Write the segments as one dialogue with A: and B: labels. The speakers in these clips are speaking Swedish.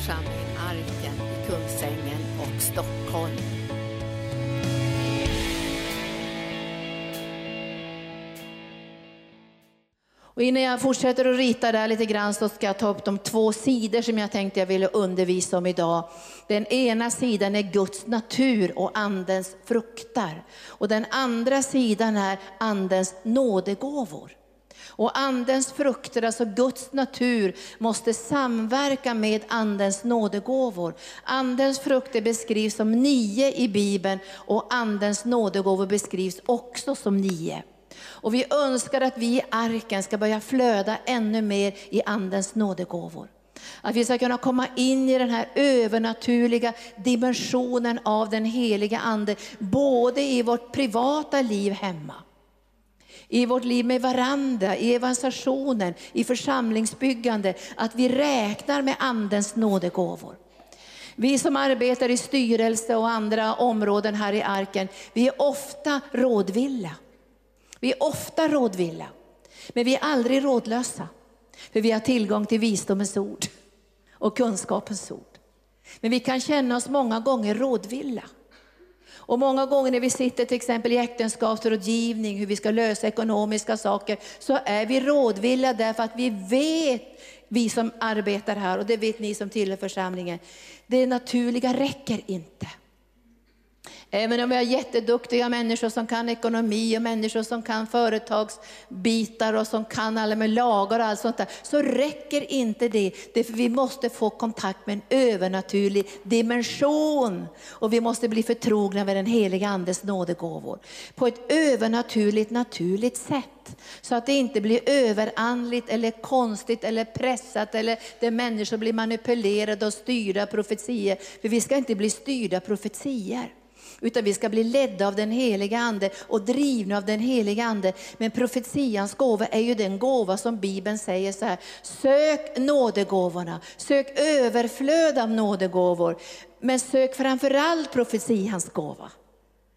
A: församling Arken i Kungsängen och Stockholm.
B: Och innan jag fortsätter att rita där lite grann så ska jag ta upp de två sidor som jag tänkte jag ville undervisa om idag. Den ena sidan är Guds natur och andens fruktar. Och den andra sidan är andens nådegåvor. Och andens frukter, alltså Guds natur, måste samverka med andens nådegåvor. Andens frukter beskrivs som nio i Bibeln och andens nådegåvor beskrivs också som nio. Och vi önskar att vi i arken ska börja flöda ännu mer i andens nådegåvor. Att vi ska kunna komma in i den här övernaturliga dimensionen av den heliga ande, både i vårt privata liv hemma, i vårt liv med varandra, i evangelisationen, i församlingsbyggande, att vi räknar med andens nådegåvor. Vi som arbetar i styrelse och andra områden här i arken, vi är ofta rådvilla. Vi är ofta rådvilla, men vi är aldrig rådlösa. För vi har tillgång till visdomens ord och kunskapens ord. Men vi kan känna oss många gånger rådvilla. Och många gånger när vi sitter till exempel i äktenskapsrådgivning, hur vi ska lösa ekonomiska saker, så är vi rådvilla därför att vi vet, vi som arbetar här, och det vet ni som tillhör församlingen, det naturliga räcker inte. Även om vi har jätteduktiga människor som kan ekonomi och människor som kan företagsbitar och som kan alla med lagar och allt sånt där, så räcker inte det. Därför vi måste få kontakt med en övernaturlig dimension. Och vi måste bli förtrogna med den heliga Andes nådegåvor. På ett övernaturligt, naturligt sätt. Så att det inte blir överandligt eller konstigt eller pressat eller där människor blir manipulerade och styrda profetier. För vi ska inte bli styrda profetier utan vi ska bli ledda av den heliga Ande och drivna av den heliga Ande. Men profetians gåva är ju den gåva som Bibeln säger så här, sök nådegåvorna, sök överflöd av nådegåvor, men sök framförallt profetians gåva.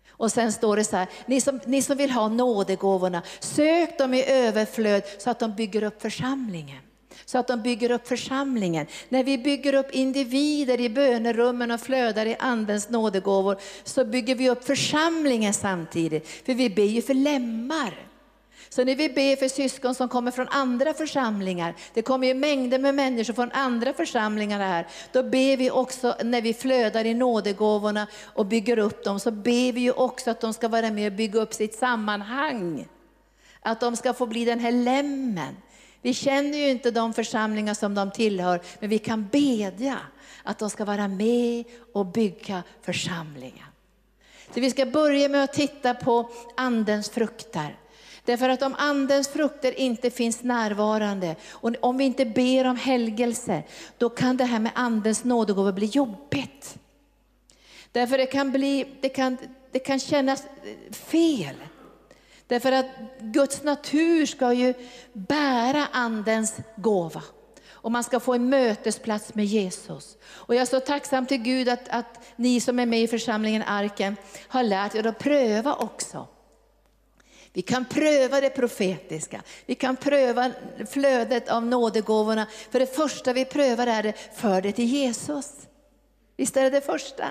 B: Och sen står det så här, ni som, ni som vill ha nådegåvorna, sök dem i överflöd så att de bygger upp församlingen så att de bygger upp församlingen. När vi bygger upp individer i bönerummen och flödar i andens nådegåvor så bygger vi upp församlingen samtidigt. För vi ber ju för lemmar. Så när vi ber för syskon som kommer från andra församlingar, det kommer ju mängder med människor från andra församlingar här, då ber vi också när vi flödar i nådegåvorna och bygger upp dem, så ber vi ju också att de ska vara med och bygga upp sitt sammanhang. Att de ska få bli den här lämmen. Vi känner ju inte de församlingar som de tillhör, men vi kan bedja att de ska vara med och bygga församlingen. Så vi ska börja med att titta på andens frukter. Därför att om andens frukter inte finns närvarande och om vi inte ber om helgelse, då kan det här med andens nådegåva bli jobbigt. Därför det kan, bli, det kan, det kan kännas fel. Därför att Guds natur ska ju bära andens gåva. Och man ska få en mötesplats med Jesus. Och jag är så tacksam till Gud att, att ni som är med i församlingen Arken har lärt er att pröva också. Vi kan pröva det profetiska, vi kan pröva flödet av nådegåvorna. För det första vi prövar är det, för det till Jesus. Visst är det det första?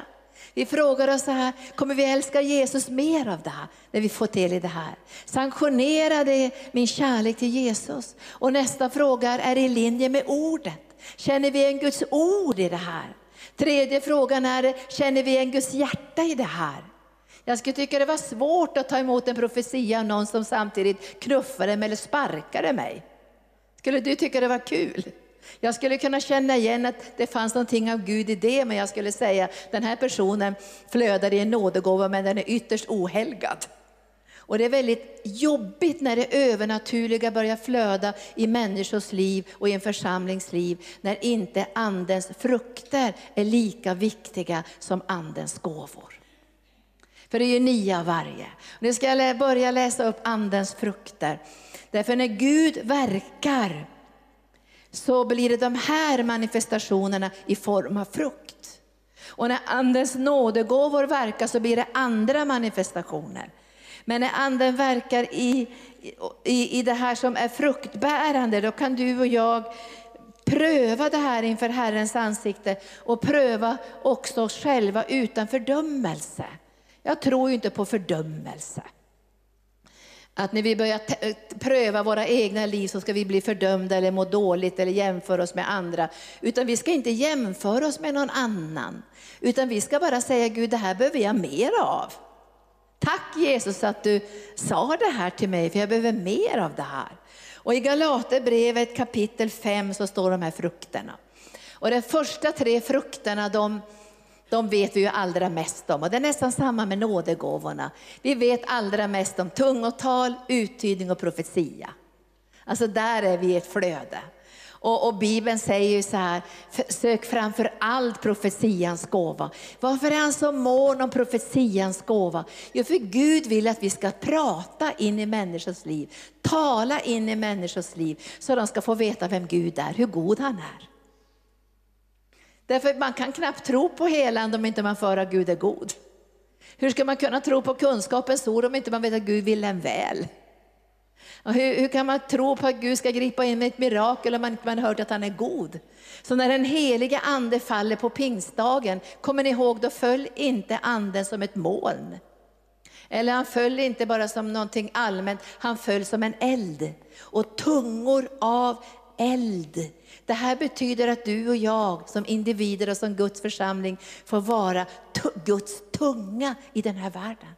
B: Vi frågar oss så här, kommer vi älska Jesus mer av det här, när vi får del i det här? Sanktionerar det min kärlek till Jesus? Och nästa fråga är, är i linje med ordet? Känner vi en Guds ord i det här? Tredje frågan är, känner vi en Guds hjärta i det här? Jag skulle tycka det var svårt att ta emot en profetia av någon som samtidigt knuffade mig eller sparkade mig. Skulle du tycka det var kul? Jag skulle kunna känna igen att det fanns någonting av Gud i det, men jag skulle säga den här personen flödar i en nådegåva, men den är ytterst ohelgad. Och det är väldigt jobbigt när det övernaturliga börjar flöda i människors liv och i en församlings liv, när inte andens frukter är lika viktiga som andens gåvor. För det är ju nio av varje. Nu ska jag börja läsa upp andens frukter. Därför när Gud verkar så blir det de här manifestationerna i form av frukt. Och när andens nådegåvor verkar så blir det andra manifestationer. Men när anden verkar i, i, i det här som är fruktbärande, då kan du och jag pröva det här inför Herrens ansikte och pröva också oss själva utan fördömelse. Jag tror ju inte på fördömelse. Att när vi börjar eh, pröva våra egna liv så ska vi bli fördömda eller må dåligt eller jämföra oss med andra. Utan vi ska inte jämföra oss med någon annan. Utan vi ska bara säga Gud, det här behöver jag mer av. Tack Jesus att du sa det här till mig, för jag behöver mer av det här. Och i Galaterbrevet kapitel 5 så står de här frukterna. Och de första tre frukterna, de, de vet vi ju allra mest om. Och det är nästan samma med nådegåvorna. Vi vet allra mest om tungotal, uttydning och profetia. Alltså där är vi i ett flöde. Och, och, Bibeln säger ju så här, sök framför allt profetians gåva. Varför är han så mån om profetians gåva? Jo, för Gud vill att vi ska prata in i människors liv, tala in i människors liv, så de ska få veta vem Gud är, hur god han är. Därför man kan knappt tro på helande om inte man för att Gud är god. Hur ska man kunna tro på kunskapens ord om inte man vet att Gud vill en väl? Och hur, hur, kan man tro på att Gud ska gripa in med ett mirakel om man inte har hört att han är god? Så när den heliga ande faller på pingstdagen, kommer ni ihåg, då föll inte anden som ett moln. Eller han föll inte bara som någonting allmänt, han föll som en eld. Och tungor av eld. Det här betyder att du och jag som individer och som Guds församling får vara Guds tunga i den här världen.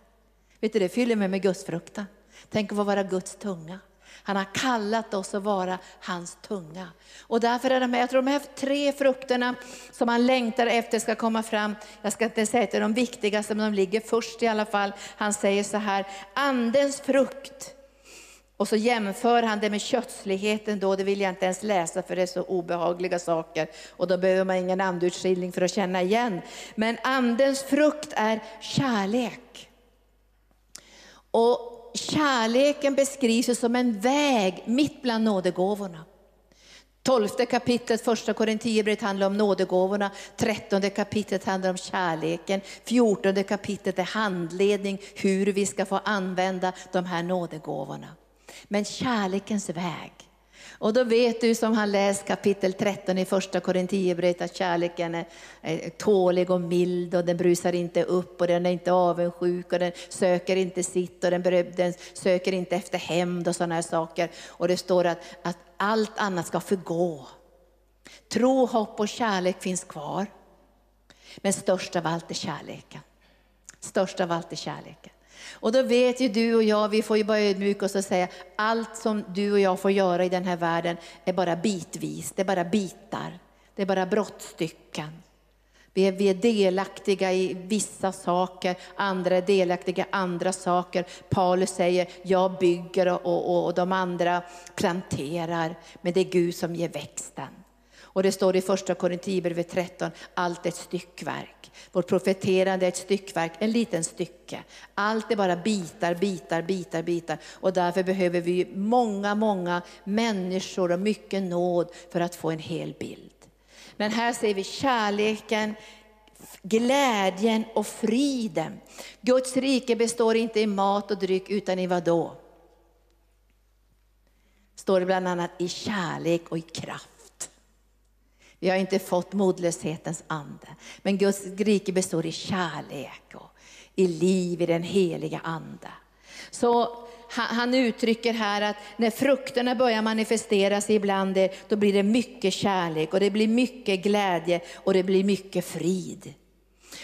B: Vet du, det fyller mig med Guds fruktan. Tänk att få vara Guds tunga. Han har kallat oss att vara hans tunga. Och därför är de här, jag tror de här tre frukterna som han längtar efter ska komma fram. Jag ska inte säga att det är de viktigaste, men de ligger först i alla fall. Han säger så här, andens frukt. Och så jämför han det med kötsligheten då, det vill jag inte ens läsa för det är så obehagliga saker. Och då behöver man ingen andeutskiljning för att känna igen. Men andens frukt är kärlek. Och kärleken beskrivs som en väg mitt bland nådegåvorna. Tolfte kapitlet, första Korinthierbrevet handlar om nådegåvorna, trettonde kapitlet handlar om kärleken, fjortonde kapitlet är handledning hur vi ska få använda de här nådegåvorna. Men kärlekens väg, och då vet du som har läst kapitel 13 i första Korinthierbrevet att kärleken är tålig och mild och den brusar inte upp och den är inte avundsjuk och den söker inte sitt och den, den söker inte efter hämnd och sådana här saker. Och det står att, att allt annat ska förgå. Tro, hopp och kärlek finns kvar. Men störst av allt är kärleken. Störst av allt är kärleken. Och då vet ju du och jag, vi får ju bara ödmjuka oss och säga, allt som du och jag får göra i den här världen är bara bitvis, det är bara bitar, det är bara brottstycken. Vi är, vi är delaktiga i vissa saker, andra är delaktiga i andra saker. Paulus säger, jag bygger och, och, och de andra planterar, men det är Gud som ger växten. Och det står i första Korinthierbrevet 13, allt är ett styckverk. Vårt profeterande är ett styckverk, en liten stycke. Allt är bara bitar, bitar, bitar, bitar. Och därför behöver vi många, många människor och mycket nåd för att få en hel bild. Men här ser vi kärleken, glädjen och friden. Guds rike består inte i mat och dryck utan i vad då? Står det bland annat i kärlek och i kraft. Vi har inte fått modlöshetens ande. Men Guds rike består i kärlek och i liv i den heliga ande. Så han uttrycker här att när frukterna börjar manifestera sig ibland, då blir det mycket kärlek och det blir mycket glädje och det blir mycket frid.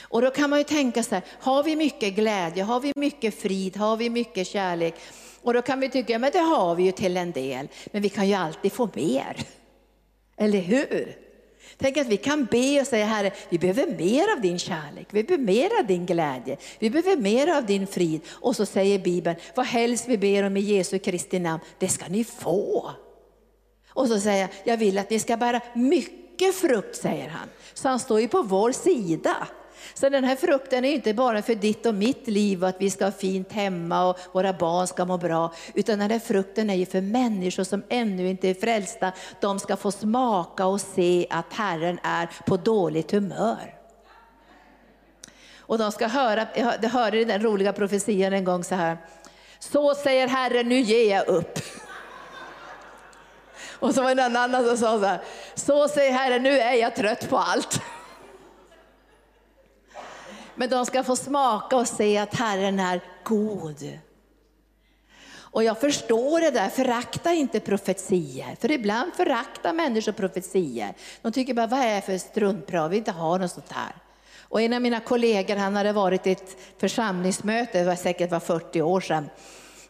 B: Och då kan man ju tänka så här, har vi mycket glädje, har vi mycket frid, har vi mycket kärlek? Och då kan vi tycka, men det har vi ju till en del, men vi kan ju alltid få mer. Eller hur? Tänk att vi kan be och säga, Herre, vi behöver mer av din kärlek, vi behöver mer av din glädje, vi behöver mer av din frid. Och så säger Bibeln, vad helst vi ber om i Jesu Kristi namn, det ska ni få. Och så säger jag, jag vill att ni ska bära mycket frukt, säger han. Så han står ju på vår sida. Så den här frukten är inte bara för ditt och mitt liv, att vi ska ha fint hemma och våra barn ska må bra, utan den här frukten är ju för människor som ännu inte är frälsta. De ska få smaka och se att Herren är på dåligt humör. Och de ska höra, jag hörde den roliga profetian en gång så här, så säger Herren, nu ger jag upp. Och så var det en annan som sa så här, så säger Herren, nu är jag trött på allt. Men de ska få smaka och se att Herren är god. Och jag förstår det där, förakta inte profetier. För ibland föraktar människor profetier. De tycker bara, vad är det för struntprat, vi vill inte ha något sånt här. Och en av mina kollegor, han hade varit i ett församlingsmöte, det var säkert var 40 år sedan.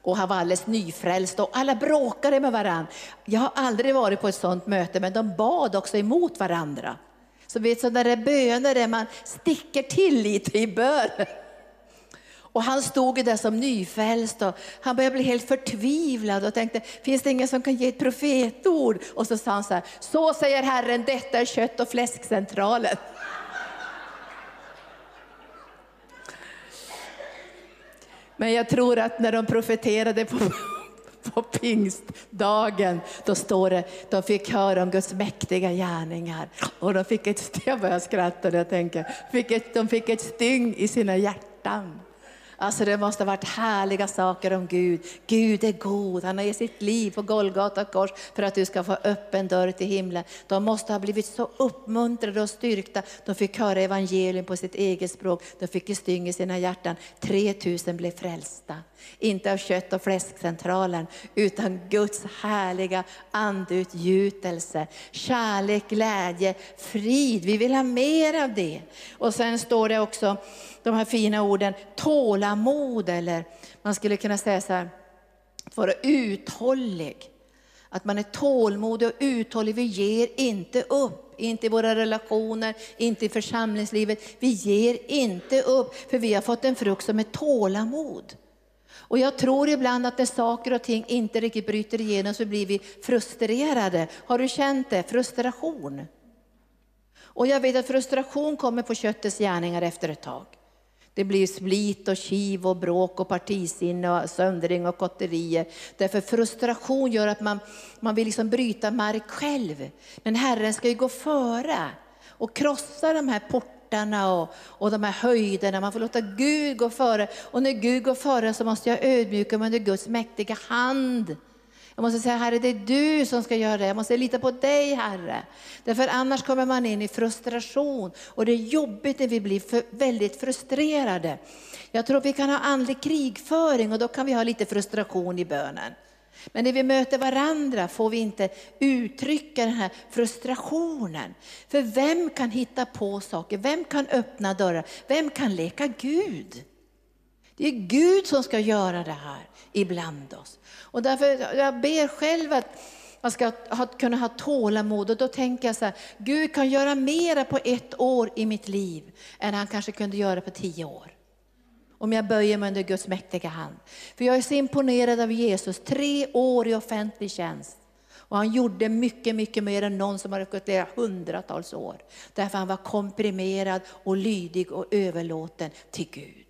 B: Och han var alldeles nyfrälst och alla bråkade med varandra. Jag har aldrig varit på ett sådant möte, men de bad också emot varandra. Så vet sådana där böner där man sticker till lite i bönen. Och han stod där som nyfrälst och han började bli helt förtvivlad och tänkte, finns det ingen som kan ge ett profetord? Och så sa han så här, så säger Herren, detta är kött och fläskcentralen. Men jag tror att när de profeterade på, på pingstdagen, då står det, de fick höra om Guds mäktiga gärningar. Och de fick ett, jag börjar skratta när jag tänker, fick ett, de fick ett styng i sina hjärtan. Alltså det måste ha varit härliga saker om Gud. Gud är god, han har gett sitt liv på Golgata kors för att du ska få öppen dörr till himlen. De måste ha blivit så uppmuntrade och styrkta. De fick höra evangelium på sitt eget språk, de fick styng i sina hjärtan. 3000 blev frälsta. Inte av kött och fläskcentralen, utan Guds härliga andutgjutelse. Kärlek, glädje, frid. Vi vill ha mer av det. Och sen står det också de här fina orden tålamod, eller man skulle kunna säga så här, att vara uthållig. Att man är tålmodig och uthållig. Vi ger inte upp, inte i våra relationer, inte i församlingslivet. Vi ger inte upp, för vi har fått en frukt som är tålamod. Och jag tror ibland att när saker och ting inte riktigt bryter igenom så blir vi frustrerade. Har du känt det? Frustration. Och jag vet att frustration kommer på köttets gärningar efter ett tag. Det blir split och kiv och bråk och partisinne och söndring och kotterier. Därför frustration gör att man, man vill liksom bryta mark själv. Men Herren ska ju gå före och krossa de här portarna och, och de här höjderna. Man får låta Gud gå före. Och när Gud går före så måste jag ödmjuka mig under Guds mäktiga hand. Jag måste säga, Herre, det är du som ska göra det. Jag måste lita på dig, Herre. Därför annars kommer man in i frustration och det är jobbigt när vi blir för, väldigt frustrerade. Jag tror vi kan ha andlig krigföring och då kan vi ha lite frustration i bönen. Men när vi möter varandra får vi inte uttrycka den här frustrationen. För vem kan hitta på saker? Vem kan öppna dörrar? Vem kan leka Gud? Det är Gud som ska göra det här ibland oss. Och därför jag ber själv att man ska ha, kunna ha tålamod och då tänker jag så här, Gud kan göra mera på ett år i mitt liv än han kanske kunde göra på tio år. Om jag böjer mig under Guds mäktiga hand. För jag är så imponerad av Jesus, tre år i offentlig tjänst. Och han gjorde mycket, mycket mer än någon som har gått där hundratals år. Därför han var komprimerad och lydig och överlåten till Gud.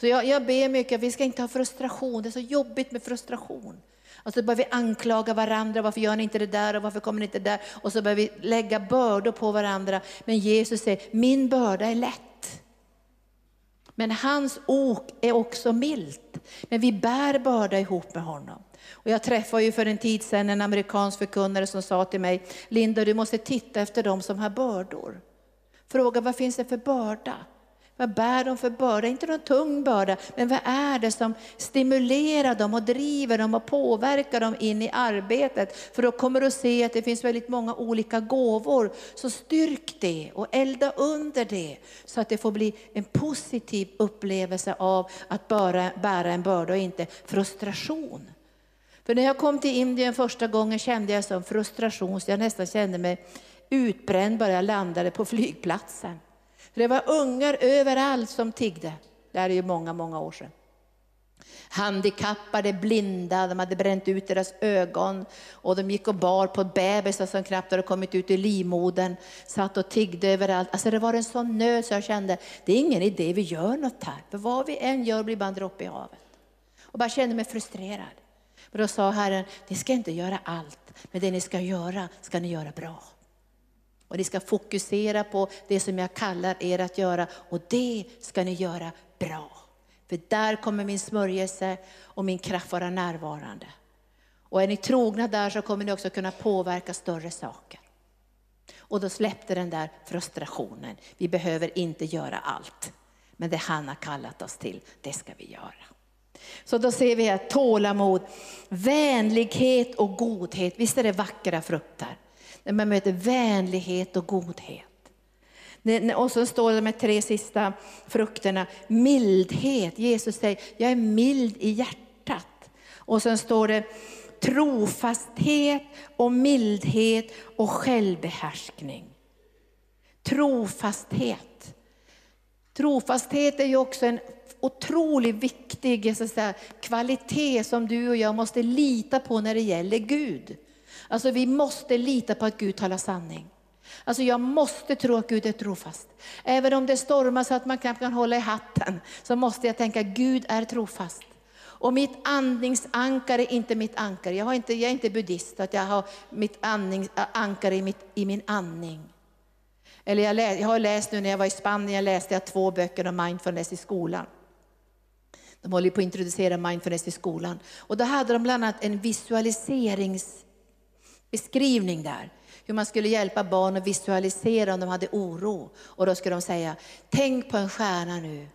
B: Så jag, jag ber mycket, vi ska inte ha frustration, det är så jobbigt med frustration. Och så börjar vi anklaga varandra, varför gör ni inte det där och varför kommer ni inte där? Och så börjar vi lägga bördor på varandra. Men Jesus säger, min börda är lätt. Men hans ok är också milt. Men vi bär börda ihop med honom. Och jag träffade ju för en tid sedan en amerikansk förkunnare som sa till mig, Linda du måste titta efter de som har bördor. Fråga vad finns det för börda? Vad bär de för börda? Inte någon tung börda, men vad är det som stimulerar dem och driver dem och påverkar dem in i arbetet? För då kommer du att se att det finns väldigt många olika gåvor. Så styrk det och elda under det så att det får bli en positiv upplevelse av att bära, bära en börda och inte frustration. För när jag kom till Indien första gången kände jag som frustration, så jag nästan kände mig utbränd bara jag landade på flygplatsen. Det var ungar överallt som tiggde. Det här är ju många, många år sedan. Handikappade, blinda, de hade bränt ut deras ögon och de gick och bar på bebisar som knappt hade kommit ut ur livmodern. Satt och tiggde överallt. Alltså det var en sån nöd så jag kände, det är ingen idé vi gör något här. För vad vi än gör blir bara en droppe i havet. Och bara kände mig frustrerad. Men då sa Herren, ni ska inte göra allt, men det ni ska göra ska ni göra bra. Och ni ska fokusera på det som jag kallar er att göra och det ska ni göra bra. För där kommer min smörjelse och min kraft vara närvarande. Och är ni trogna där så kommer ni också kunna påverka större saker. Och då släppte den där frustrationen. Vi behöver inte göra allt. Men det han har kallat oss till, det ska vi göra. Så då ser vi här tålamod, vänlighet och godhet. Visst är det vackra frukter? När man möter vänlighet och godhet. Och så står det de tre sista frukterna, mildhet. Jesus säger, jag är mild i hjärtat. Och sen står det trofasthet och mildhet och självbehärskning. Trofasthet. Trofasthet är ju också en otroligt viktig så säga, kvalitet som du och jag måste lita på när det gäller Gud. Alltså vi måste lita på att Gud talar sanning. Alltså jag måste tro att Gud är trofast. Även om det stormar så att man knappt kan hålla i hatten, så måste jag tänka att Gud är trofast. Och mitt andningsankare är inte mitt ankare. Jag, har inte, jag är inte buddhist, att jag har mitt andnings, ankare i, mitt, i min andning. Eller jag, läs, jag har läst nu när jag var i Spanien, läste jag två böcker om mindfulness i skolan. De håller på att introducera mindfulness i skolan. Och då hade de bland annat en visualiserings, beskrivning där. Hur man skulle hjälpa barn att visualisera om de hade oro. Och då skulle de säga, tänk på en stjärna nu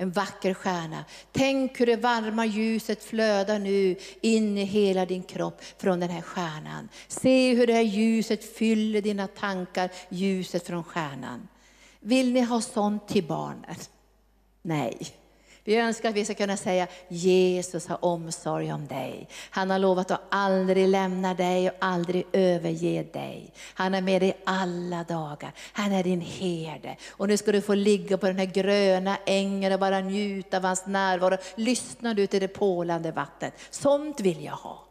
B: en vacker stjärna. Tänk hur det varma ljuset flödar nu in i hela din kropp från den här stjärnan. Se hur det här ljuset fyller dina tankar, ljuset från stjärnan. Vill ni ha sånt till barnen? Nej. Vi önskar att vi ska kunna säga Jesus har omsorg om dig. Han har lovat att aldrig lämna dig och aldrig överge dig. Han är med dig alla dagar. Han är din herde. Och nu ska du få ligga på den här gröna ängen och bara njuta av hans närvaro. Lyssna du till det pålande vattnet. Sånt vill jag ha.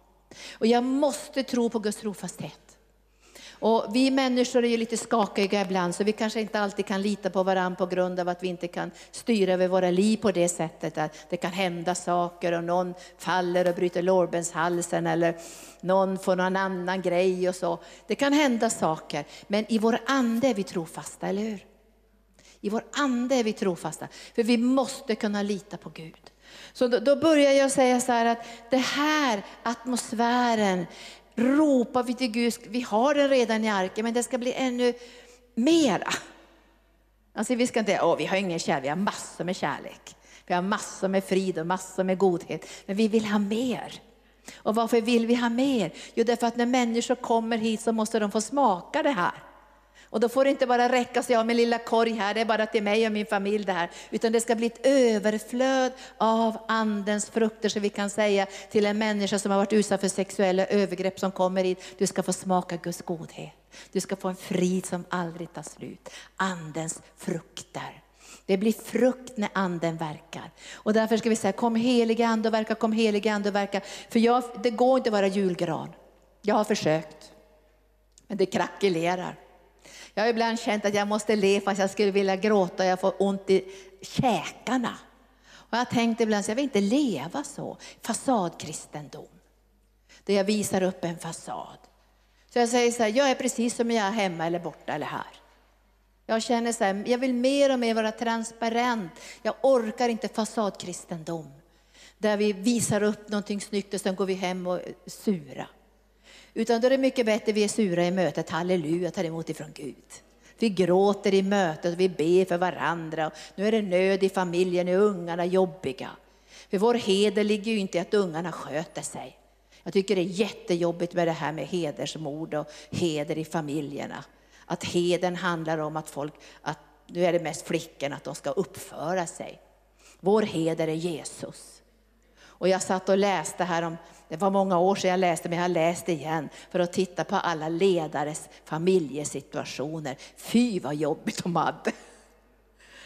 B: Och jag måste tro på Guds trofasthet. Och vi människor är ju lite skakiga ibland, så vi kanske inte alltid kan lita på varandra på grund av att vi inte kan styra över våra liv på det sättet. Att det kan hända saker och någon faller och bryter lårbenshalsen eller någon får någon annan grej och så. Det kan hända saker, men i vår ande är vi trofasta, eller hur? I vår ande är vi trofasta, för vi måste kunna lita på Gud. Så då, då börjar jag säga så här att det här atmosfären, ropar vi till Gud, vi har den redan i arken, men det ska bli ännu mera. Alltså vi ska inte, åh vi har ingen kärlek, vi har massor med kärlek. Vi har massor med frid och massor med godhet, men vi vill ha mer. Och varför vill vi ha mer? Jo, därför att när människor kommer hit så måste de få smaka det här. Och då får det inte bara räcka så jag med lilla korg här, det är bara till mig och min familj det här. Utan det ska bli ett överflöd av andens frukter så vi kan säga till en människa som har varit utsatt för sexuella övergrepp som kommer hit, du ska få smaka Guds godhet. Du ska få en frid som aldrig tar slut. Andens frukter. Det blir frukt när anden verkar. Och därför ska vi säga, kom helige ande och verka, kom helige ande och verka. För jag, det går inte att vara julgran. Jag har försökt. Men det krackelerar. Jag har ibland känt att jag måste le fast jag skulle vilja gråta och jag får ont i käkarna. Och jag tänkte ibland att jag vill inte leva så, fasadkristendom. Där jag visar upp en fasad. Så jag säger så här, jag är precis som jag är hemma eller borta eller här. Jag känner så här, jag vill mer och mer vara transparent. Jag orkar inte fasadkristendom. Där vi visar upp någonting snyggt och sen går vi hem och är sura. Utan då är det mycket bättre vi är sura i mötet, halleluja, tar emot ifrån Gud. Vi gråter i mötet, vi ber för varandra. Nu är det nöd i familjen, nu är ungarna jobbiga. För vår heder ligger ju inte i att ungarna sköter sig. Jag tycker det är jättejobbigt med det här med hedersmord och heder i familjerna. Att heden handlar om att folk, att nu är det mest flickorna, att de ska uppföra sig. Vår heder är Jesus. Och jag satt och läste här om det var många år sedan jag läste, men jag har läst igen för att titta på alla ledares familjesituationer. Fy vad jobbigt de hade.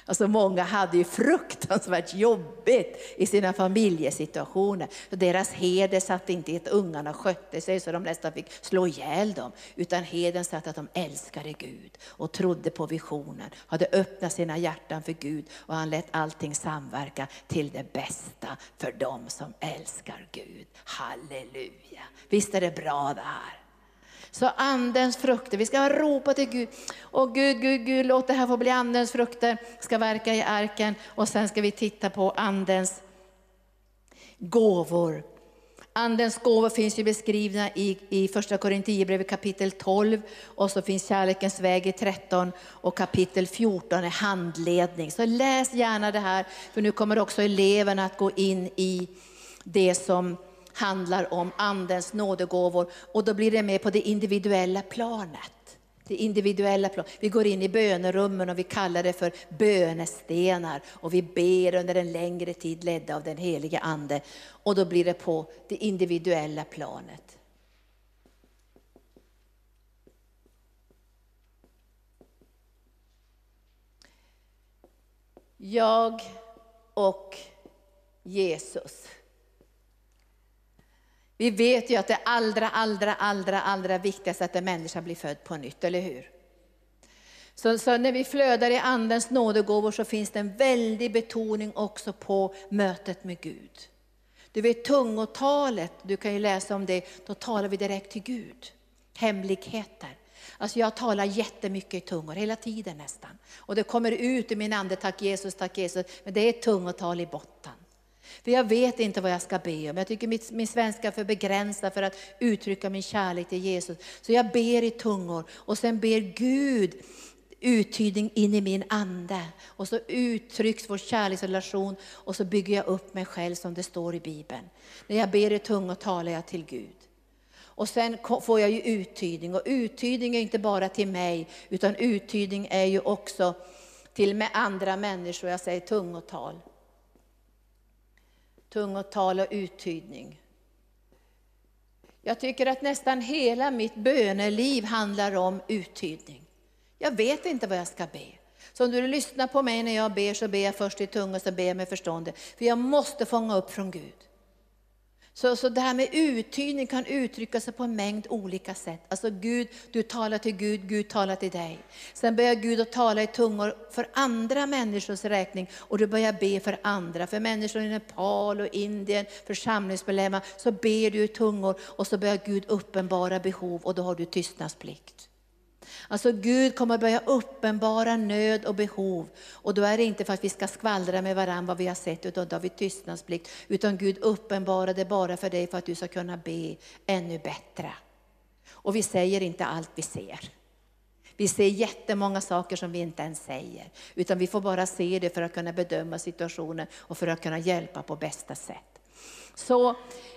B: Alltså många hade ju fruktansvärt jobbigt i sina familjesituationer. Deras heder satt inte i att ungarna skötte sig så de nästan fick slå ihjäl dem. Utan heden satt att de älskade Gud och trodde på visionen. Hade öppnat sina hjärtan för Gud och han lät allting samverka till det bästa för dem som älskar Gud. Halleluja! Visst är det bra det här? Så andens frukter, vi ska ropa till Gud. Och Gud, Gud, Gud, låt det här få bli andens frukter, ska verka i arken. Och sen ska vi titta på andens gåvor. Andens gåvor finns ju beskrivna i, i första Korinthierbrevet kapitel 12 och så finns kärlekens väg i 13 och kapitel 14 är handledning. Så läs gärna det här för nu kommer också eleverna att gå in i det som handlar om andens nådegåvor och då blir det med på det individuella planet. Det individuella plan. Vi går in i bönerummen och vi kallar det för bönestenar och vi ber under en längre tid ledda av den heliga Ande. Och då blir det på det individuella planet. Jag och Jesus. Vi vet ju att det allra, allra, allra, allra viktigaste är att en människa blir född på nytt, eller hur? Så, så, när vi flödar i Andens nådegåvor så finns det en väldig betoning också på mötet med Gud. Du vet tungotalet, du kan ju läsa om det, då talar vi direkt till Gud. Hemligheter. Alltså jag talar jättemycket i tungor, hela tiden nästan. Och det kommer ut i min ande, tack Jesus, tack Jesus. Men det är ett tungotal i botten. För jag vet inte vad jag ska be om. Jag tycker mitt, min svenska är för begränsad för att uttrycka min kärlek till Jesus. Så jag ber i tungor och sen ber Gud uttydning in i min ande. Och så uttrycks vår kärleksrelation och så bygger jag upp mig själv som det står i Bibeln. När jag ber i tungor talar jag till Gud. Och sen får jag ju uttydning och uttydning är inte bara till mig utan uttydning är ju också till med andra människor. Jag säger tungotal tungotal och uttydning. Jag tycker att nästan hela mitt böneliv handlar om uttydning. Jag vet inte vad jag ska be. Så om du lyssnar på mig när jag ber så ber jag först i tunga så ber jag med förståndet. För jag måste fånga upp från Gud. Så, så det här med uttydning kan uttrycka sig på en mängd olika sätt. Alltså Gud, du talar till Gud, Gud talar till dig. Sen börjar Gud att tala i tungor för andra människors räkning och du börjar be för andra. För människor i Nepal och Indien, församlingsmedlemmar, så ber du i tungor och så börjar Gud uppenbara behov och då har du tystnadsplikt. Alltså Gud kommer börja uppenbara nöd och behov. Och då är det inte för att vi ska skvallra med varandra vad vi har sett, utan då har vi tystnadsplikt. Utan Gud uppenbarar det bara för dig för att du ska kunna be ännu bättre. Och vi säger inte allt vi ser. Vi ser jättemånga saker som vi inte ens säger, utan vi får bara se det för att kunna bedöma situationen och för att kunna hjälpa på bästa sätt. Så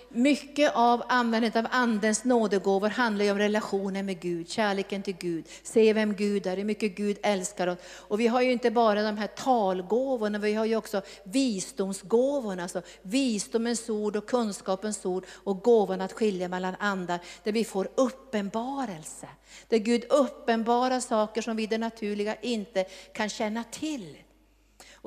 B: mycket av användandet av Andens nådegåvor handlar ju om relationen med Gud, kärleken till Gud, se vem Gud är, hur mycket Gud älskar oss. Och vi har ju inte bara de här talgåvorna, vi har ju också visdomsgåvorna, alltså visdomens ord och kunskapens ord och gåvan att skilja mellan andar, där vi får uppenbarelse. Där Gud uppenbarar saker som vi i det naturliga inte kan känna till.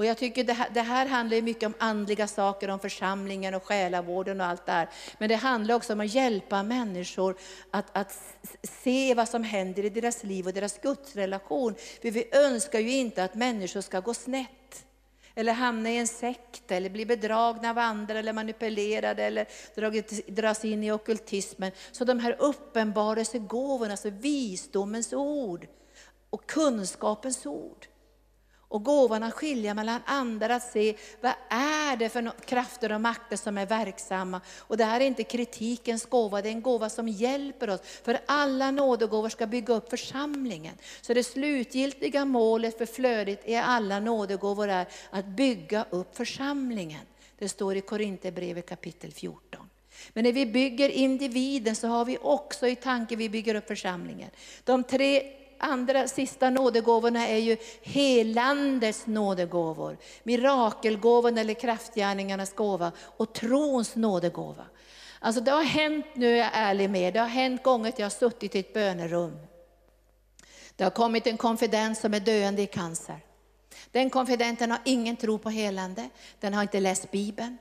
B: Och jag tycker det här, det här handlar mycket om andliga saker, om församlingen och själavården och allt det här. Men det handlar också om att hjälpa människor att, att se vad som händer i deras liv och deras gudsrelation. För vi önskar ju inte att människor ska gå snett eller hamna i en sekt, eller bli bedragna av andra, eller manipulerade, eller dras in i okultismen. Så de här uppenbarelsegåvorna, alltså visdomens ord och kunskapens ord, och gåvan att skilja mellan andar, att se vad är det för krafter och makter som är verksamma. Och det här är inte kritikens gåva, det är en gåva som hjälper oss. För alla nådegåvor ska bygga upp församlingen. Så det slutgiltiga målet för flödet i alla nådegåvor är att bygga upp församlingen. Det står i Korinthierbrevet kapitel 14. Men när vi bygger individen så har vi också i tanke, vi bygger upp församlingen. De tre andra sista nådegåvorna är ju helandets nådegåvor. Mirakelgåvan eller kraftgärningarnas gåva och trons nådegåva. Alltså det har hänt, nu är jag ärlig med, det har hänt gånger att jag har suttit i ett bönerum. Det har kommit en konfident som är döende i cancer. Den konfidenten har ingen tro på helande, den har inte läst Bibeln.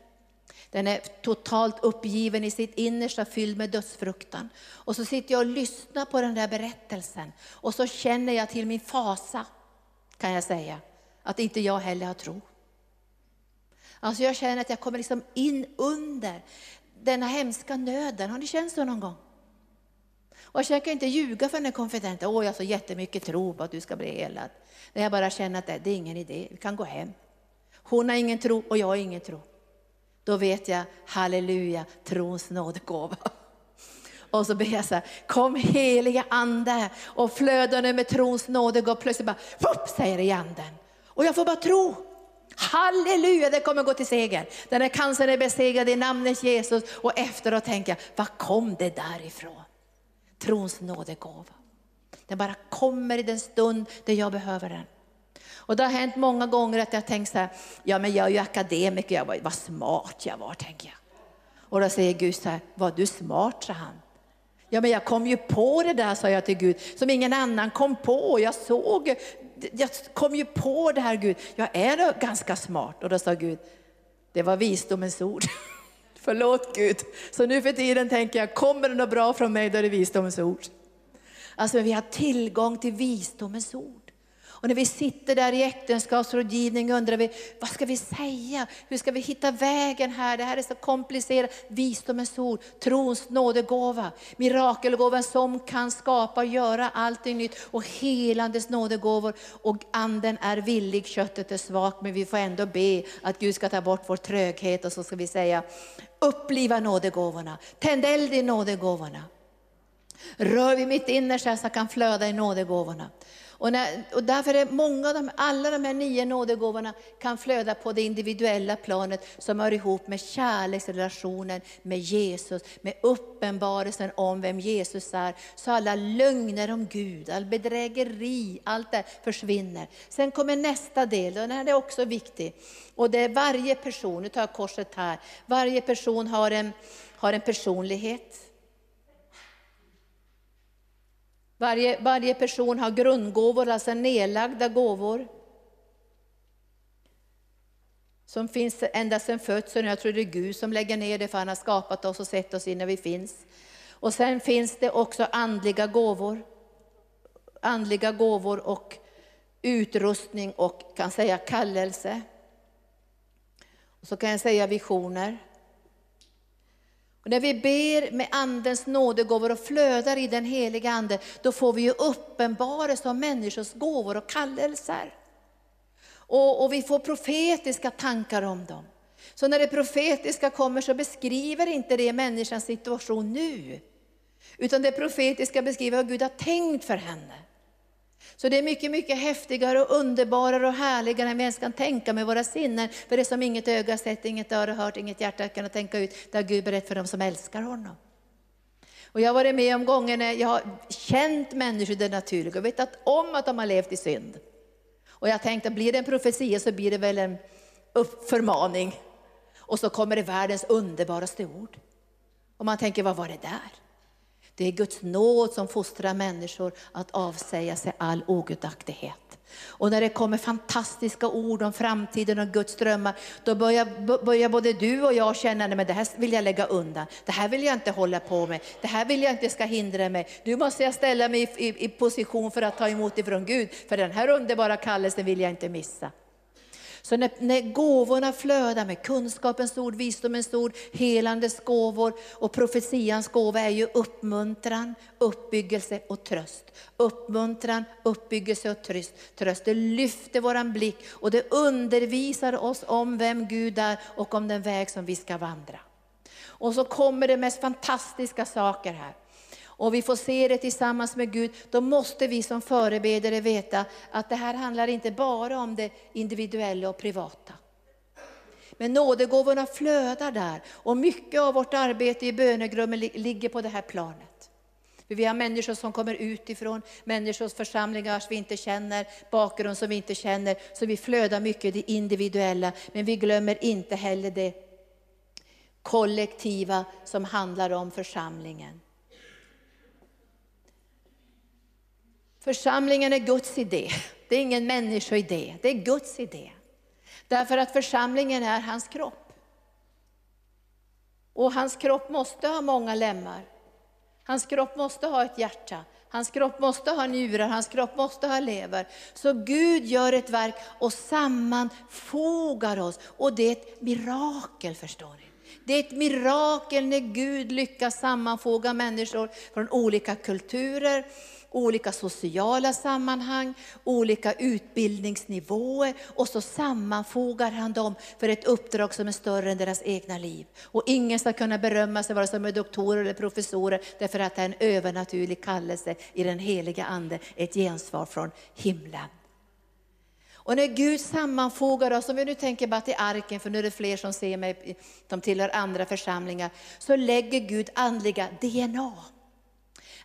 B: Den är totalt uppgiven i sitt innersta, fylld med dödsfruktan. Och så sitter jag och lyssnar på den där berättelsen. Och så känner jag till min fasa, kan jag säga, att inte jag heller har tro. Alltså jag känner att jag kommer liksom in under denna hemska nöden. Har ni känt så någon gång? Och jag försöker inte ljuga för den här konfidenten. Åh, jag har så jättemycket tro på att du ska bli helad. När jag bara känner att det, det är ingen idé, vi kan gå hem. Hon har ingen tro och jag har ingen tro då vet jag, halleluja, trons nådegåva. Och så ber jag så här, kom heliga ande och flöda nu med trons nådegåva. Plötsligt bara, fupp, säger det i anden. Och jag får bara tro. Halleluja, det kommer gå till seger. Den här cancern är besegrad i namnet Jesus. Och efteråt tänker jag, var kom det därifrån? Trons nådegåva. Den bara kommer i den stund där jag behöver den. Och det har hänt många gånger att jag tänkt så här, ja men jag är ju akademiker, jag var, vad smart jag var, tänker jag. Och då säger Gud så här, var du smart, sa han. Ja men jag kom ju på det där, sa jag till Gud, som ingen annan kom på. Jag såg, jag kom ju på det här Gud, jag är då ganska smart. Och då sa Gud, det var visdomens ord. Förlåt Gud. Så nu för tiden tänker jag, kommer det något bra från mig, då är det visdomens ord. Alltså vi har tillgång till visdomens ord. Och när vi sitter där i äktenskapsrådgivning undrar vi, vad ska vi säga? Hur ska vi hitta vägen här? Det här är så komplicerat. Visdomens ord, trons nådegåva, mirakelgåvan som kan skapa och göra allting nytt och helandes nådegåvor. Och anden är villig, köttet är svagt, men vi får ändå be att Gud ska ta bort vår tröghet och så ska vi säga, uppliva nådegåvorna, tänd eld i nådegåvorna. Rör vi mitt innersta så kan flöda i nådegåvorna. Och, när, och därför är många av de, alla de här nio nådegåvorna kan flöda på det individuella planet som hör ihop med kärleksrelationen med Jesus, med uppenbarelsen om vem Jesus är. Så alla lögner om Gud, all bedrägeri, allt det försvinner. Sen kommer nästa del, och den här är också viktig. Och det är varje person, nu tar jag korset här, varje person har en, har en personlighet. Varje, varje person har grundgåvor, alltså nedlagda gåvor. Som finns ända sedan födseln. Jag tror det är Gud som lägger ner det, för han har skapat oss och sett oss innan vi finns. Och sen finns det också andliga gåvor. Andliga gåvor och utrustning och kan säga kallelse. Och så kan jag säga visioner. Och när vi ber med Andens nådegåvor och flödar i den heliga Ande, då får vi ju uppenbarelse om människors gåvor och kallelser. Och, och vi får profetiska tankar om dem. Så när det profetiska kommer så beskriver inte det människans situation nu. Utan det profetiska beskriver vad Gud har tänkt för henne. Så det är mycket, mycket häftigare och underbarare och härligare än vi ens kan tänka med våra sinnen. För det som inget öga sett, inget öra hört, inget hjärta kan tänka ut, det har Gud berättat för dem som älskar honom. Och jag har varit med om gånger när jag har känt människor det naturliga och vetat om att de har levt i synd. Och jag tänkte, blir det en profetia så blir det väl en förmaning. Och så kommer det världens underbaraste ord. Och man tänker, vad var det där? Det är Guds nåd som fostrar människor att avsäga sig all ogudaktighet. Och när det kommer fantastiska ord om framtiden och Guds drömmar, då börjar, börjar både du och jag känna, att det här vill jag lägga undan. Det här vill jag inte hålla på med. Det här vill jag inte ska hindra mig. Nu måste jag ställa mig i, i, i position för att ta emot ifrån Gud, för den här underbara kallelsen vill jag inte missa. Så när, när gåvorna flödar med kunskapens ord, visdomens ord, helandes gåvor och profetians gåva är ju uppmuntran, uppbyggelse och tröst. Uppmuntran, uppbyggelse och tröst. tröst. Det lyfter våran blick och det undervisar oss om vem Gud är och om den väg som vi ska vandra. Och så kommer det mest fantastiska saker här och vi får se det tillsammans med Gud, då måste vi som förebedjare veta att det här handlar inte bara om det individuella och privata. Men nådegåvorna flödar där och mycket av vårt arbete i bönegrummen ligger på det här planet. Vi har människor som kommer utifrån, människors församlingar som vi inte känner, bakgrund som vi inte känner. Så vi flödar mycket i det individuella, men vi glömmer inte heller det kollektiva som handlar om församlingen. Församlingen är Guds idé. Det är ingen människoidé, det är Guds idé. Därför att församlingen är hans kropp. Och hans kropp måste ha många lemmar. Hans kropp måste ha ett hjärta. Hans kropp måste ha njurar, hans kropp måste ha lever. Så Gud gör ett verk och sammanfogar oss. Och det är ett mirakel förstår ni. Det är ett mirakel när Gud lyckas sammanfoga människor från olika kulturer, olika sociala sammanhang, olika utbildningsnivåer och så sammanfogar han dem för ett uppdrag som är större än deras egna liv. Och ingen ska kunna berömma sig vare sig de är doktorer eller professorer därför att det är en övernaturlig kallelse i den heliga Ande, ett gensvar från himlen. Och när Gud sammanfogar oss, om vi nu tänker bara till arken, för nu är det fler som ser mig, de tillhör andra församlingar, så lägger Gud andliga DNA.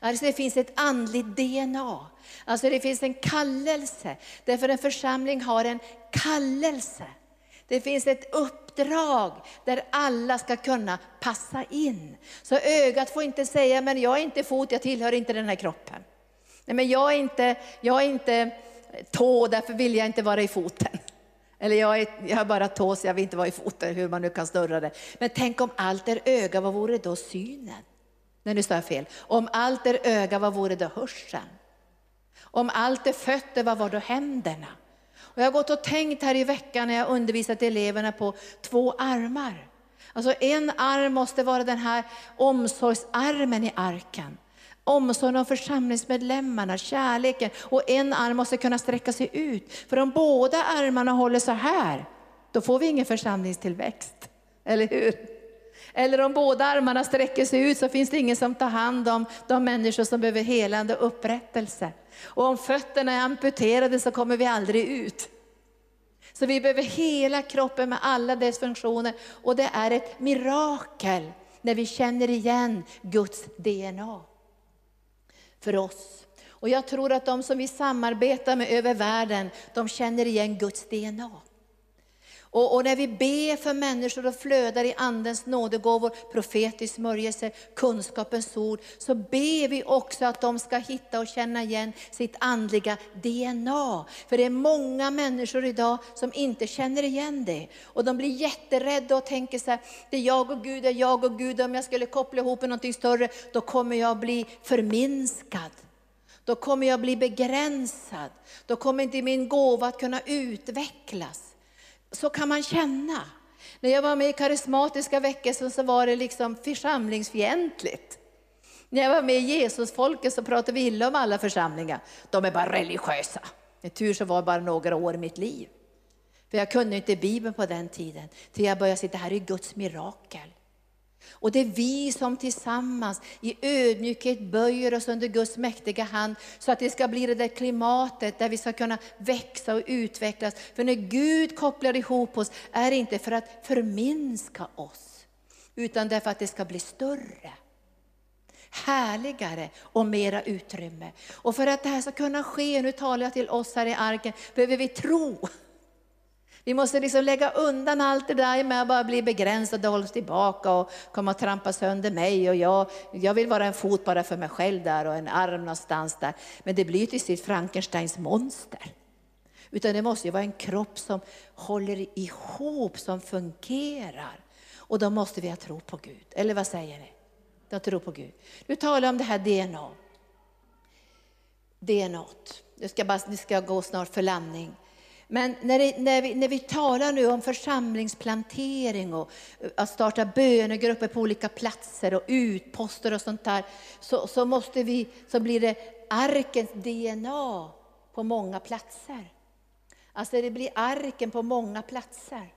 B: Alltså det finns ett andligt DNA. Alltså det finns en kallelse. Därför en församling har en kallelse. Det finns ett uppdrag där alla ska kunna passa in. Så ögat får inte säga, men jag är inte fot, jag tillhör inte den här kroppen. Nej, men jag är inte, jag är inte tå, därför vill jag inte vara i foten. Eller jag, är, jag har bara tå, så jag vill inte vara i foten, hur man nu kan snurra det. Men tänk om allt är öga, vad vore då synen? Nej, nu sa jag fel. Om allt är öga, vad vore då hörseln? Om allt är fötter, vad var då händerna? Och jag har gått och tänkt här i veckan när jag undervisat eleverna på två armar. Alltså en arm måste vara den här omsorgsarmen i arken. Omsorgen om församlingsmedlemmarna, kärleken. Och en arm måste kunna sträcka sig ut. För om båda armarna håller så här, då får vi ingen församlingstillväxt. Eller hur? Eller om båda armarna sträcker sig ut så finns det ingen som tar hand om de människor som behöver helande och upprättelse. Och om fötterna är amputerade så kommer vi aldrig ut. Så vi behöver hela kroppen med alla dess funktioner och det är ett mirakel när vi känner igen Guds DNA för oss. Och jag tror att de som vi samarbetar med över världen, de känner igen Guds DNA. Och, och, när vi ber för människor och flödar i Andens nådegåvor, profetisk smörjelse, kunskapens ord, så ber vi också att de ska hitta och känna igen sitt andliga DNA. För det är många människor idag som inte känner igen det. Och de blir jätterädda och tänker så här, det är jag och Gud, det är jag och Gud, om jag skulle koppla ihop med någonting större, då kommer jag bli förminskad. Då kommer jag bli begränsad. Då kommer inte min gåva att kunna utvecklas så kan man känna. När jag var med i karismatiska väckelsen så var det liksom församlingsfientligt. När jag var med i Jesusfolket så pratade vi illa om alla församlingar. De är bara religiösa. I tur så var det bara några år i mitt liv. För jag kunde inte Bibeln på den tiden. Till jag började sitta här i Guds mirakel. Och det är vi som tillsammans i ödmjukhet böjer oss under Guds mäktiga hand så att det ska bli det där klimatet där vi ska kunna växa och utvecklas. För när Gud kopplar ihop oss är det inte för att förminska oss, utan därför att det ska bli större härligare och mera utrymme. Och för att det här ska kunna ske, nu talar jag till oss här i arken, behöver vi tro. Vi måste liksom lägga undan allt det där med att bara bli begränsad och hållas tillbaka och komma och trampa sönder mig. Och jag, jag vill vara en fot bara för mig själv där och en arm någonstans där. Men det blir till sist Frankensteins monster. Utan det måste ju vara en kropp som håller ihop, som fungerar. Och då måste vi ha tro på Gud. Eller vad säger ni? Jag tror på Gud. Nu talar jag om det här DNA. DNA. Det ska, bara, det ska gå snart för landning. Men när, det, när, vi, när vi talar nu om församlingsplantering och eh, att starta bönegrupper på olika platser och utposter och sånt där, så, så, måste vi, så blir det arkens DNA på många platser. Alltså det blir arken på många platser.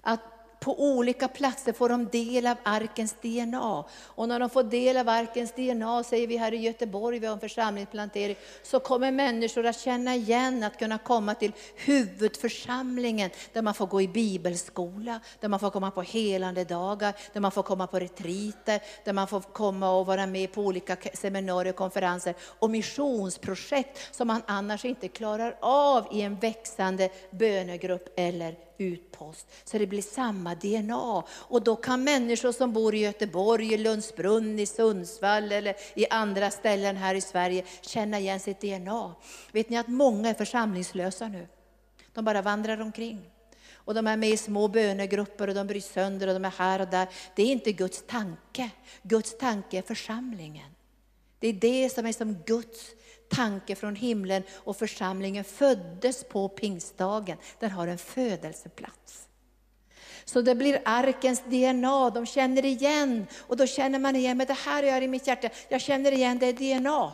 B: Att på olika platser får de del av arkens DNA. Och när de får del av arkens DNA, säger vi här i Göteborg, vi har en församlingsplantering, så kommer människor att känna igen, att kunna komma till huvudförsamlingen, där man får gå i bibelskola, där man får komma på helande dagar, där man får komma på retriter, där man får komma och vara med på olika seminarier och konferenser och missionsprojekt som man annars inte klarar av i en växande bönegrupp eller utpost. Så det blir samma DNA. Och då kan människor som bor i Göteborg, i Lundsbrunn, i Sundsvall eller i andra ställen här i Sverige känna igen sitt DNA. Vet ni att många är församlingslösa nu? De bara vandrar omkring. Och de är med i små bönegrupper och de bryts sönder och de är här och där. Det är inte Guds tanke. Guds tanke är församlingen. Det är det som är som Guds tanke från himlen och församlingen föddes på pingstdagen. Den har en födelseplats. Så det blir arkens DNA, de känner igen och då känner man igen, men det här är i mitt hjärta, jag känner igen det DNA.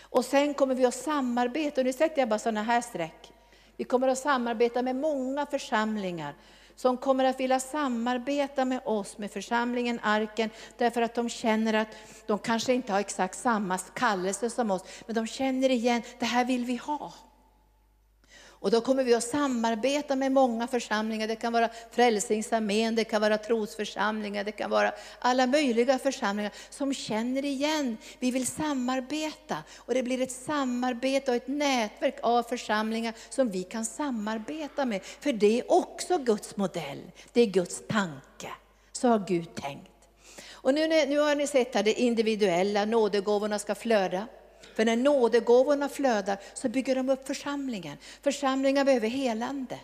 B: Och sen kommer vi att samarbeta, och nu sätter jag bara sådana här streck. Vi kommer att samarbeta med många församlingar som kommer att vilja samarbeta med oss, med församlingen Arken, därför att de känner att de kanske inte har exakt samma kallelse som oss, men de känner igen, det här vill vi ha. Och då kommer vi att samarbeta med många församlingar. Det kan vara Frälsningsarmén, det kan vara trosförsamlingar, det kan vara alla möjliga församlingar som känner igen. Vi vill samarbeta och det blir ett samarbete och ett nätverk av församlingar som vi kan samarbeta med. För det är också Guds modell, det är Guds tanke. Så har Gud tänkt. Och nu, nu har ni sett här det individuella, nådegåvorna ska flöda. För när nådegåvorna flödar så bygger de upp församlingen. Församlingar behöver helande.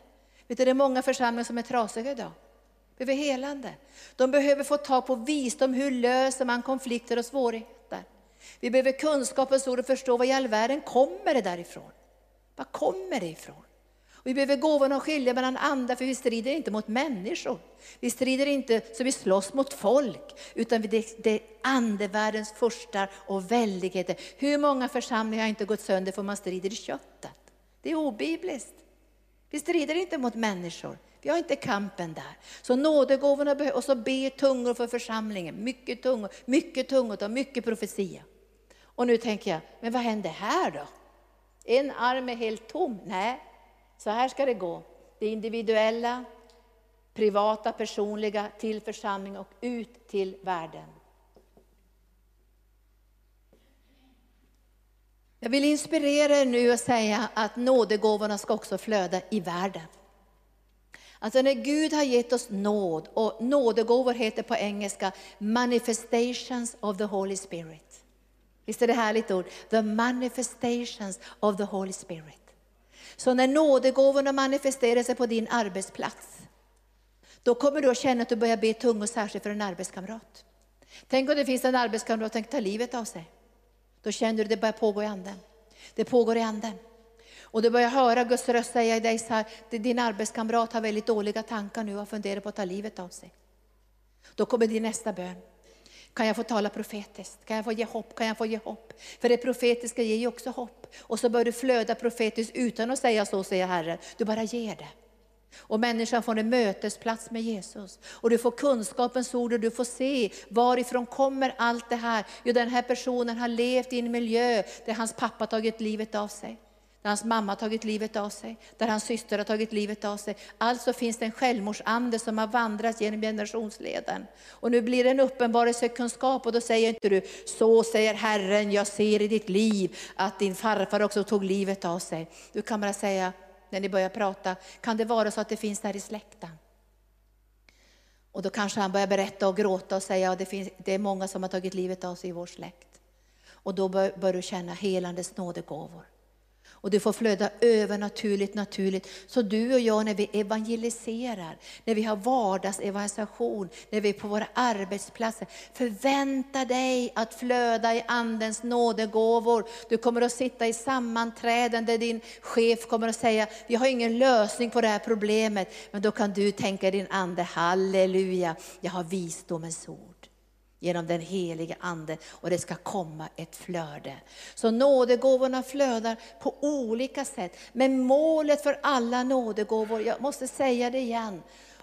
B: Vet du, det är många församlingar som är trasiga idag. Behöver helande. De behöver få tag på visdom, hur löser man konflikter och svårigheter. Vi behöver kunskapens ord och förstå vad i all världen kommer det därifrån. Var kommer det ifrån? Vi behöver gåvorna att skilja mellan andra, för vi strider inte mot människor. Vi strider inte så vi slåss mot folk, utan det, är andevärldens furstar och väldigheter. Hur många församlingar har inte gått sönder för man strider i köttet? Det är obibliskt. Vi strider inte mot människor. Vi har inte kampen där. Så nådegåvorna behövs, och så be tungor för församlingen. Mycket tungor, mycket tungor och mycket profetia. Och nu tänker jag, men vad händer här då? En arm är helt tom. Nej, så här ska det gå. Det individuella, privata, personliga till församling och ut till världen. Jag vill inspirera er nu och säga att nådegåvorna ska också flöda i världen. Alltså när Gud har gett oss nåd, och nådegåvor heter på engelska manifestations of the Holy Spirit. Visst är det härligt ord? The manifestations of the Holy Spirit. Så när nådegåvorna manifesterar sig på din arbetsplats, då kommer du att känna att du börjar be tungor särskilt för en arbetskamrat. Tänk om det finns en arbetskamrat som tar livet av sig. Då känner du att det börjar pågå i anden. Det pågår i anden. Och du börjar höra Guds röst säga i dig så här, din arbetskamrat har väldigt dåliga tankar nu och funderar på att ta livet av sig. Då kommer din nästa bön. Kan jag få tala profetiskt? Kan jag få ge hopp? Kan jag få ge hopp? För det profetiska ger ju också hopp. Och så bör du flöda profetiskt utan att säga så, säger Herren. Du bara ger det. Och människan får en mötesplats med Jesus. Och du får kunskapens ord och du får se varifrån kommer allt det här. Jo, den här personen har levt i en miljö där hans pappa tagit livet av sig där hans mamma har tagit livet av sig, där hans syster har tagit livet av sig. Alltså finns det en självmordsande som har vandrat genom generationsleden. Och nu blir det en uppenbarelsekunskap och då säger inte du, så säger Herren, jag ser i ditt liv att din farfar också tog livet av sig. Du kan bara säga, när ni börjar prata, kan det vara så att det finns där i släkten? Och då kanske han börjar berätta och gråta och säga, det, finns, det är många som har tagit livet av sig i vår släkt. Och då bör, bör du känna helandets nådegåvor. Och det får flöda övernaturligt, naturligt. Så du och jag när vi evangeliserar, när vi har vardagsevangelisation, när vi är på våra arbetsplatser. Förvänta dig att flöda i Andens nådegåvor. Du kommer att sitta i sammanträden där din chef kommer att säga, vi har ingen lösning på det här problemet. Men då kan du tänka i din ande, halleluja, jag har visdomens ord genom den helige Ande och det ska komma ett flöde. Så nådegåvorna flödar på olika sätt. Men målet för alla nådegåvor, jag måste säga det igen,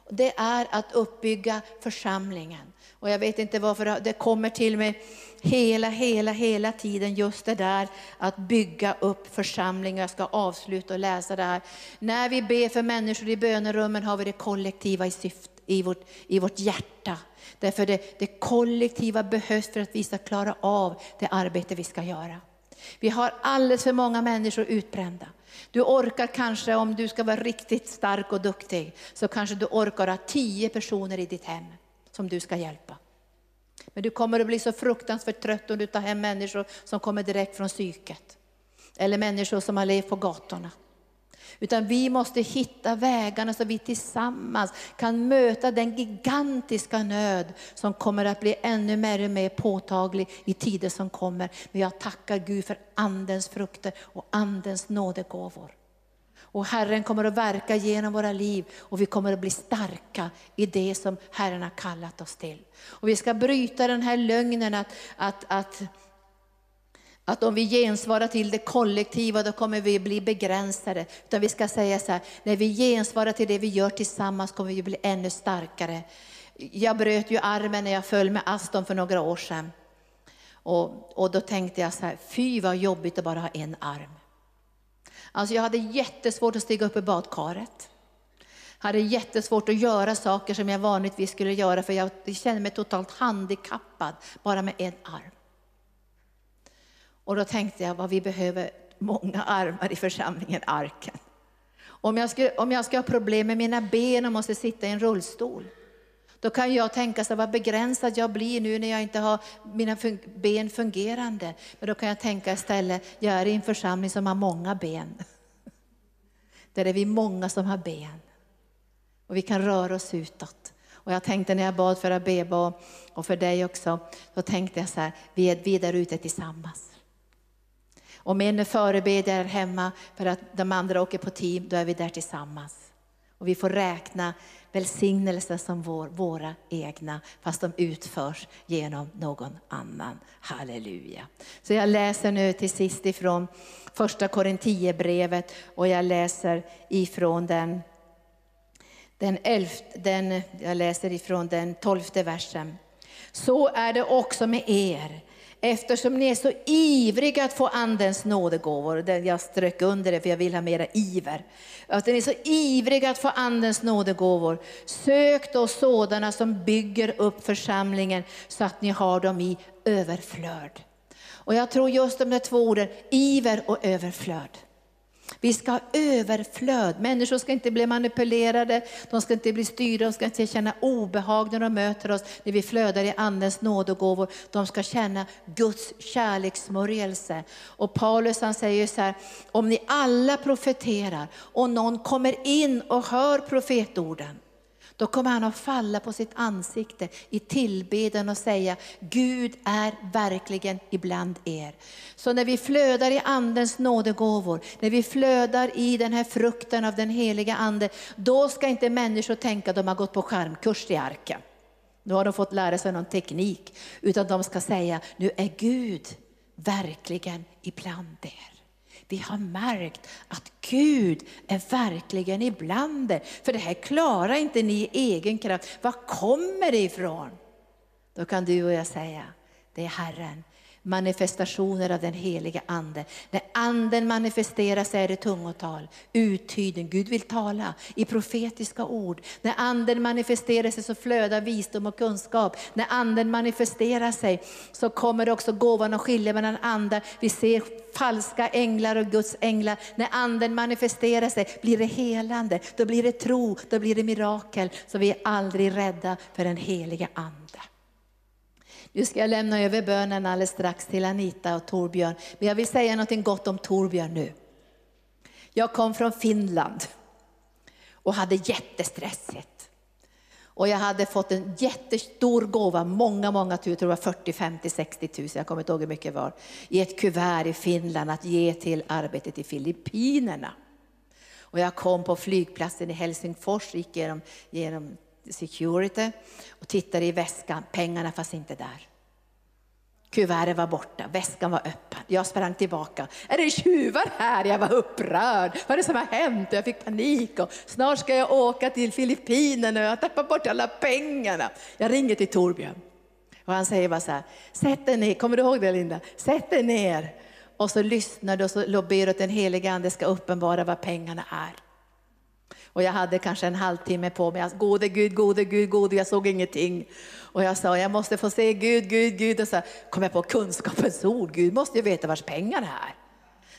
B: det är att uppbygga församlingen. Och jag vet inte varför det kommer till mig hela, hela, hela tiden just det där att bygga upp församlingar. Jag ska avsluta och läsa det här. När vi ber för människor i bönerummen har vi det kollektiva i syfte i vårt, i vårt hjärta. Därför det, det kollektiva behövs för att vi ska klara av det arbete vi ska göra. Vi har alldeles för många människor utbrända. Du orkar kanske, om du ska vara riktigt stark och duktig, så kanske du orkar ha tio personer i ditt hem som du ska hjälpa. Men du kommer att bli så fruktansvärt trött om du tar hem människor som kommer direkt från psyket. Eller människor som har levt på gatorna. Utan vi måste hitta vägarna så vi tillsammans kan möta den gigantiska nöd som kommer att bli ännu mer, och mer påtaglig i tider som kommer. Men jag tackar Gud för andens frukter och andens nådegåvor. Och Herren kommer att verka genom våra liv och vi kommer att bli starka i det som Herren har kallat oss till. Och vi ska bryta den här lögnen att, att, att att om vi gensvarar till det kollektiva då kommer vi bli begränsade. Utan vi ska säga så här, när vi gensvarar till det vi gör tillsammans kommer vi bli ännu starkare. Jag bröt ju armen när jag föll med Aston för några år sedan. Och, och då tänkte jag så här, fy vad jobbigt att bara ha en arm. Alltså jag hade jättesvårt att stiga upp i badkaret. Hade jättesvårt att göra saker som jag vanligtvis skulle göra för jag kände mig totalt handikappad bara med en arm. Och då tänkte jag vad vi behöver många armar i församlingen Arken. Om jag, ska, om jag ska ha problem med mina ben och måste sitta i en rullstol, då kan jag tänka så vad begränsad jag blir nu när jag inte har mina ben fungerande. Men då kan jag tänka istället, jag är i en församling som har många ben. Där är vi många som har ben. Och vi kan röra oss utåt. Och jag tänkte när jag bad för Abeba och för dig också, då tänkte jag så här, vi är, vi är där ute tillsammans. Om en är förebedjare hemma för att de andra åker på team, då är vi där tillsammans. Och vi får räkna välsignelser som vår, våra egna, fast de utförs genom någon annan. Halleluja. Så jag läser nu till sist ifrån första Korintierbrevet och jag läser ifrån den, den, elfte, den, jag läser ifrån den tolfte versen. Så är det också med er eftersom ni är så ivriga att få andens nådegåvor. Jag strök under det för jag vill ha mera iver. Att ni är så ivriga att få andens nådegåvor. Sök då sådana som bygger upp församlingen så att ni har dem i överflöd. Och jag tror just de där två orden, iver och överflöd. Vi ska ha överflöd. Människor ska inte bli manipulerade, de ska inte bli styrda, de ska inte känna obehag när de möter oss, när vi flödar i Andens nåd och gåvor. De ska känna Guds kärlekssmörjelse. Och Paulus han säger så här, om ni alla profeterar och någon kommer in och hör profetorden, då kommer han att falla på sitt ansikte i tillbeden och säga, Gud är verkligen ibland er. Så när vi flödar i Andens nådegåvor, när vi flödar i den här frukten av den heliga Ande, då ska inte människor tänka att de har gått på skärmkurs i arken. Nu har de fått lära sig någon teknik, utan de ska säga, nu är Gud verkligen ibland er vi har märkt att Gud är verkligen ibland er. För det här klarar inte ni i egen kraft. Var kommer det ifrån? Då kan du och jag säga, det är Herren manifestationer av den heliga Ande. När Anden manifesterar sig är det tungotal, uttydning, Gud vill tala i profetiska ord. När Anden manifesterar sig så flödar visdom och kunskap. När Anden manifesterar sig så kommer också gåvan att skilja mellan andar. Vi ser falska änglar och Guds änglar. När Anden manifesterar sig blir det helande, då blir det tro, då blir det mirakel. Så vi är aldrig rädda för den heliga Ande. Nu ska jag lämna över bönen alldeles strax till Anita och Torbjörn. Men jag vill säga något gott om Torbjörn nu. Jag kom från Finland och hade jättestressigt. Och jag hade fått en jättestor gåva, många, många tusen, tror det var 40, 50, 60 tusen, jag kommer inte ihåg hur mycket det var, i ett kuvert i Finland att ge till arbetet i Filippinerna. Och jag kom på flygplatsen i Helsingfors, gick genom, genom security och tittade i väskan. Pengarna fanns inte där. Kuvertet var borta, väskan var öppen. Jag sprang tillbaka. Är det tjuvar här? Jag var upprörd. Vad är det som har hänt? Jag fick panik och snart ska jag åka till Filippinerna och jag tappar bort alla pengarna. Jag ringer till Torbjörn och han säger bara så här, sätt dig ner, kommer du ihåg det Linda? Sätt dig ner och så lyssnar du och så ber du att den heliga ande ska uppenbara vad pengarna är. Och jag hade kanske en halvtimme på mig. Gode Gud, gode Gud, gode, jag såg ingenting. Och jag sa, jag måste få se Gud, Gud, Gud. Och så kom jag på kunskapens ord. Gud måste ju veta vars pengarna är.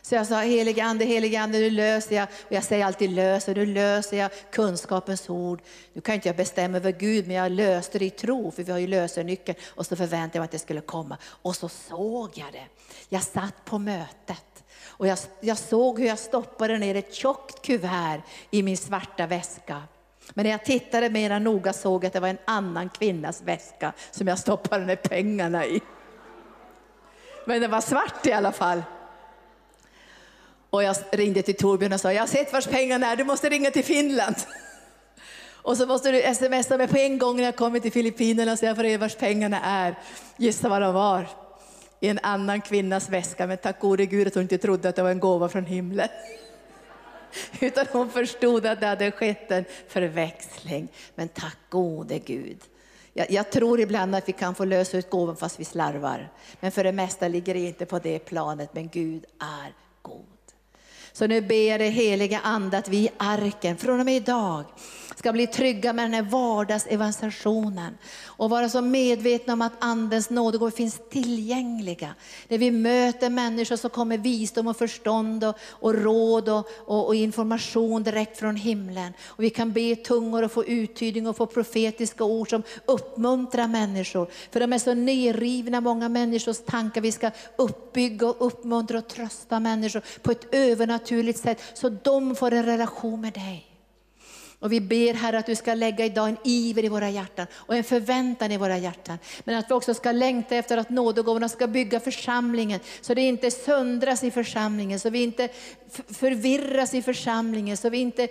B: Så jag sa, helige ande, helige ande, nu löser jag, och jag säger alltid löser, nu löser jag kunskapens ord. Nu kan inte jag bestämma över Gud, men jag löste det i tro, för vi har ju lösenyckeln. Och så förväntade jag mig att det skulle komma. Och så såg jag det. Jag satt på mötet. Och jag, jag såg hur jag stoppade ner ett tjockt kuvert i min svarta väska. Men när jag tittade mera noga såg jag att det var en annan kvinnas väska som jag stoppade ner pengarna i. Men den var svart i alla fall. Och jag ringde till Torbjörn och sa, jag har sett vars pengarna är, du måste ringa till Finland. Och så måste du smsa mig på en gång när jag kommer till Filippinerna så jag får reda vars pengarna är. Gissa vad de var? i en annan kvinnas väska, men tack gode Gud att hon inte trodde att det var en gåva från himlen. Utan hon förstod att det hade skett en förväxling. Men tack gode Gud. Jag, jag, tror ibland att vi kan få lösa ut gåvan fast vi slarvar. Men för det mesta ligger det inte på det planet, men Gud är god. Så nu ber jag heliga Ande att vi i arken från och med idag ska bli trygga med den här vardagsevangelisationen och vara så medvetna om att Andens nådegåvor finns tillgängliga. När vi möter människor så kommer visdom och förstånd och, och råd och, och, och, information direkt från himlen. Och vi kan be i tungor och få uttydning och få profetiska ord som uppmuntrar människor. För de är så nerrivna, många människors tankar. Vi ska uppbygga och uppmuntra och trösta människor på ett övernaturligt sätt så de får en relation med dig. Och vi ber Herre att du ska lägga idag en iver i våra hjärtan och en förväntan i våra hjärtan. Men att vi också ska längta efter att nådegåvorna ska bygga församlingen så det inte söndras i församlingen, så vi inte förvirras i församlingen, så vi inte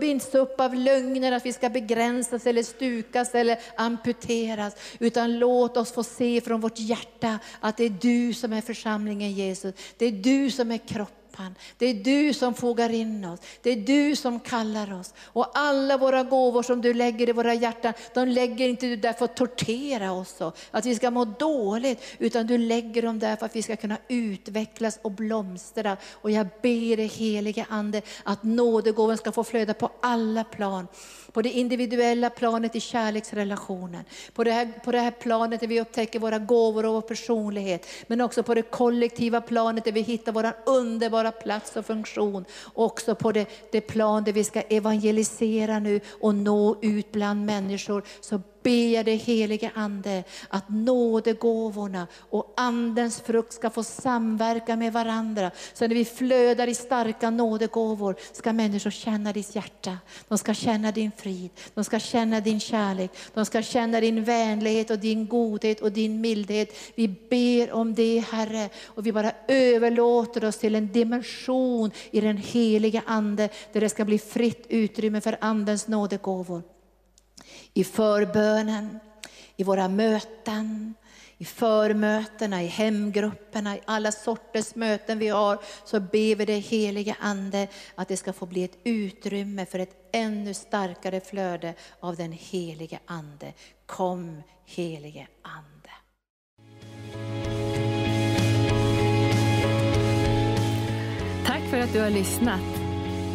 B: binds upp av lögner att vi ska begränsas eller stukas eller amputeras. Utan låt oss få se från vårt hjärta att det är du som är församlingen Jesus. Det är du som är kroppen trappan. Det är du som fogar in oss. Det är du som kallar oss. Och alla våra gåvor som du lägger i våra hjärtan, de lägger inte du där för att tortera oss, så, att vi ska må dåligt, utan du lägger dem där för att vi ska kunna utvecklas och blomstra. Och jag ber dig helige Ande att nådegåvan ska få flöda på alla plan. På det individuella planet i kärleksrelationen, på det, här, på det här planet där vi upptäcker våra gåvor och vår personlighet, men också på det kollektiva planet där vi hittar vår underbara plats och funktion. Också på det, det plan där vi ska evangelisera nu och nå ut bland människor. Så ber jag dig helige Ande att nådegåvorna och Andens frukt ska få samverka med varandra. Så när vi flödar i starka nådegåvor ska människor känna ditt hjärta. De ska känna din frid, de ska känna din kärlek, de ska känna din vänlighet och din godhet och din mildhet. Vi ber om det Herre och vi bara överlåter oss till en dimension i den heliga Ande där det ska bli fritt utrymme för Andens nådegåvor i förbönen, i våra möten, i förmötena, i hemgrupperna, i alla sorters möten vi har, så ber vi det helige Ande att det ska få bli ett utrymme för ett ännu starkare flöde av den helige Ande. Kom helige Ande.
A: Tack för att du har lyssnat.